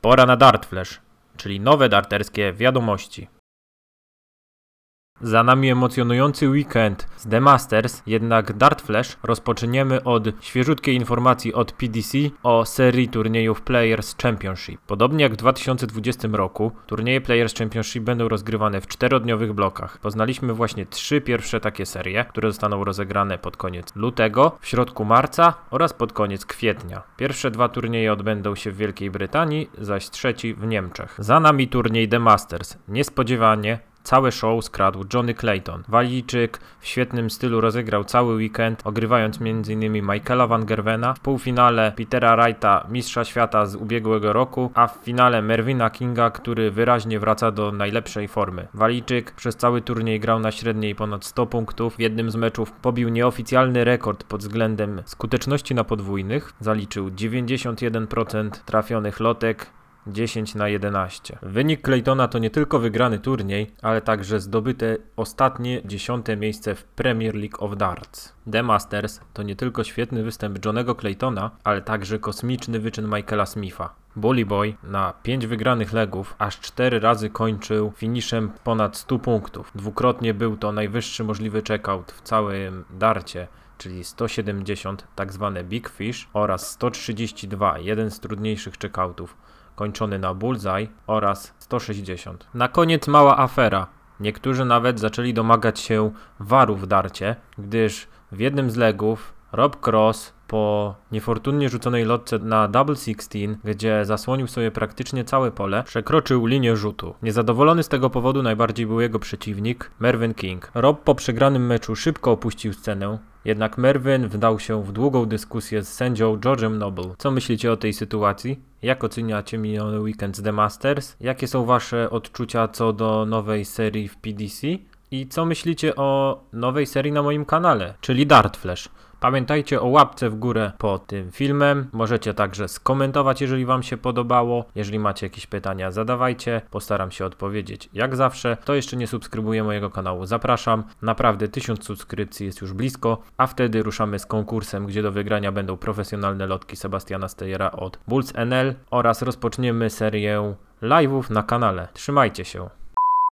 Pora na Dart Flash, czyli nowe darterskie wiadomości. Za nami emocjonujący weekend z The Masters, jednak Dart Flash rozpoczniemy od świeżutkiej informacji od PDC o serii turniejów Players Championship. Podobnie jak w 2020 roku, turnieje Players Championship będą rozgrywane w czterodniowych blokach. Poznaliśmy właśnie trzy pierwsze takie serie, które zostaną rozegrane pod koniec lutego, w środku marca oraz pod koniec kwietnia. Pierwsze dwa turnieje odbędą się w Wielkiej Brytanii, zaś trzeci w Niemczech. Za nami turniej The Masters. Niespodziewanie Całe show skradł Johnny Clayton. Walijczyk w świetnym stylu rozegrał cały weekend, ogrywając m.in. Michaela Van Gervena, w półfinale Petera Wrighta, mistrza świata z ubiegłego roku, a w finale Mervina Kinga, który wyraźnie wraca do najlepszej formy. Walijczyk przez cały turniej grał na średniej ponad 100 punktów. W jednym z meczów pobił nieoficjalny rekord pod względem skuteczności na podwójnych. Zaliczył 91% trafionych lotek, 10 na 11. Wynik Claytona to nie tylko wygrany turniej, ale także zdobyte ostatnie dziesiąte miejsce w Premier League of Darts. The Masters to nie tylko świetny występ Johnego Claytona, ale także kosmiczny wyczyn Michaela Smitha. Bully Boy na 5 wygranych legów aż 4 razy kończył finiszem ponad 100 punktów. Dwukrotnie był to najwyższy możliwy checkout w całym darcie czyli 170, tak zwane Big Fish oraz 132, jeden z trudniejszych checkoutów kończony na bullseye oraz 160. Na koniec mała afera. Niektórzy nawet zaczęli domagać się waru w darcie, gdyż w jednym z legów Rob Cross po niefortunnie rzuconej lotce na double 16, gdzie zasłonił sobie praktycznie całe pole, przekroczył linię rzutu. Niezadowolony z tego powodu najbardziej był jego przeciwnik, Mervyn King. Rob po przegranym meczu szybko opuścił scenę, jednak Mervyn wdał się w długą dyskusję z sędzią George'em Noble. Co myślicie o tej sytuacji? Jak oceniacie miniony weekend z The Masters? Jakie są wasze odczucia co do nowej serii w PDC? I co myślicie o nowej serii na moim kanale, czyli Dart Flash? Pamiętajcie o łapce w górę pod tym filmem. Możecie także skomentować, jeżeli Wam się podobało. Jeżeli macie jakieś pytania, zadawajcie. Postaram się odpowiedzieć jak zawsze. Kto jeszcze nie subskrybuje mojego kanału, zapraszam. Naprawdę 1000 subskrypcji jest już blisko, a wtedy ruszamy z konkursem, gdzie do wygrania będą profesjonalne lotki Sebastiana Steyera od Bulls NL oraz rozpoczniemy serię live'ów na kanale. Trzymajcie się.